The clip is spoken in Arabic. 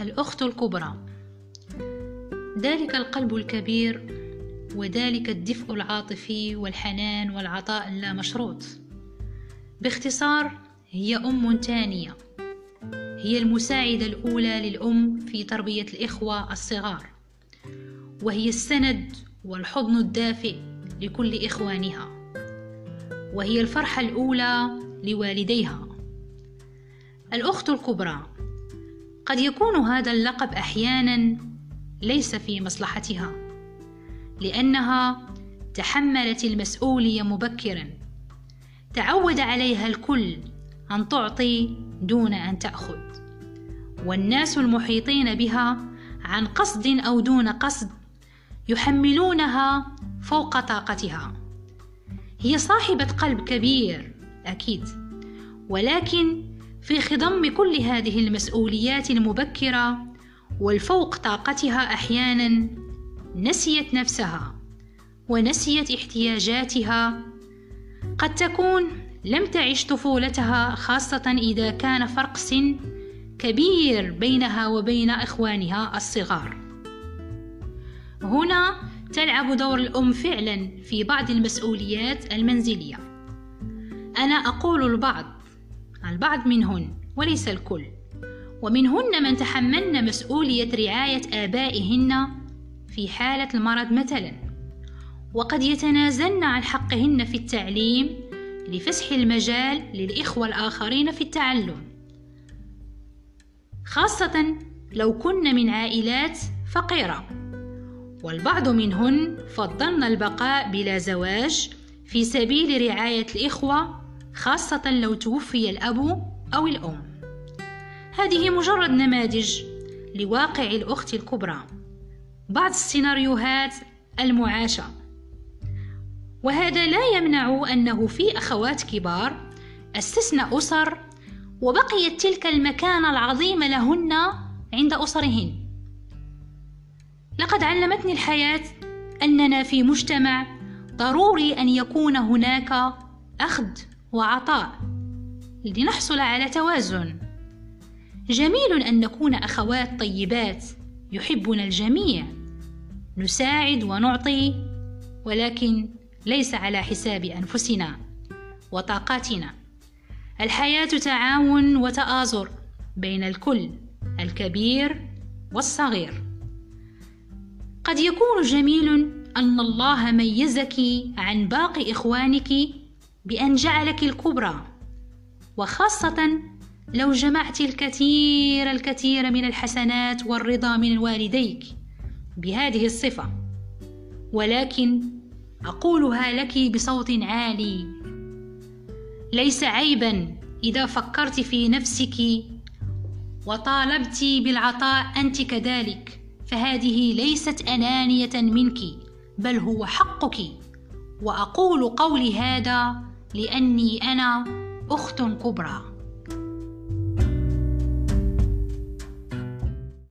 الأخت الكبرى. ذلك القلب الكبير وذلك الدفء العاطفي والحنان والعطاء اللامشروط. باختصار هي أم تانية. هي المساعدة الأولى للأم في تربية الإخوة الصغار. وهي السند والحضن الدافئ لكل إخوانها. وهي الفرحة الأولى لوالديها. الأخت الكبرى قد يكون هذا اللقب أحيانا ليس في مصلحتها لأنها تحملت المسؤولية مبكرا. تعود عليها الكل أن تعطي دون أن تأخذ. والناس المحيطين بها عن قصد أو دون قصد يحملونها فوق طاقتها. هي صاحبة قلب كبير أكيد. ولكن في خضم كل هذه المسؤوليات المبكرة والفوق طاقتها أحيانا نسيت نفسها ونسيت احتياجاتها قد تكون لم تعش طفولتها خاصة إذا كان فرق سن كبير بينها وبين إخوانها الصغار. هنا تلعب دور الأم فعلا في بعض المسؤوليات المنزلية. أنا أقول البعض، البعض منهن وليس الكل، ومنهن من تحملن مسؤولية رعاية آبائهن في حالة المرض مثلا، وقد يتنازلن عن حقهن في التعليم لفسح المجال للإخوة الآخرين في التعلم. خاصة لو كن من عائلات فقيرة. والبعض منهن فضلن البقاء بلا زواج في سبيل رعاية الإخوة خاصة لو توفي الأب أو الأم. هذه مجرد نماذج لواقع الأخت الكبرى. بعض السيناريوهات المعاشة. وهذا لا يمنع أنه في أخوات كبار استثنى أسر وبقيت تلك المكانة العظيمة لهن عند أسرهن. لقد علمتني الحياة أننا في مجتمع ضروري أن يكون هناك أخذ وعطاء. لنحصل على توازن. جميل أن نكون أخوات طيبات. يحبنا الجميع. نساعد ونعطي ولكن ليس على حساب أنفسنا وطاقاتنا. الحياة تعاون وتآزر بين الكل الكبير والصغير. قد يكون جميل أن الله ميزك عن باقي إخوانك بأن جعلك الكبرى وخاصة لو جمعت الكثير الكثير من الحسنات والرضا من والديك بهذه الصفة. ولكن أقولها لك بصوت عالي. ليس عيبا إذا فكرت في نفسك وطالبت بالعطاء أنت كذلك فهذه ليست أنانية منك بل هو حقك. وأقول قولي هذا لأني أنا أخت كبرى.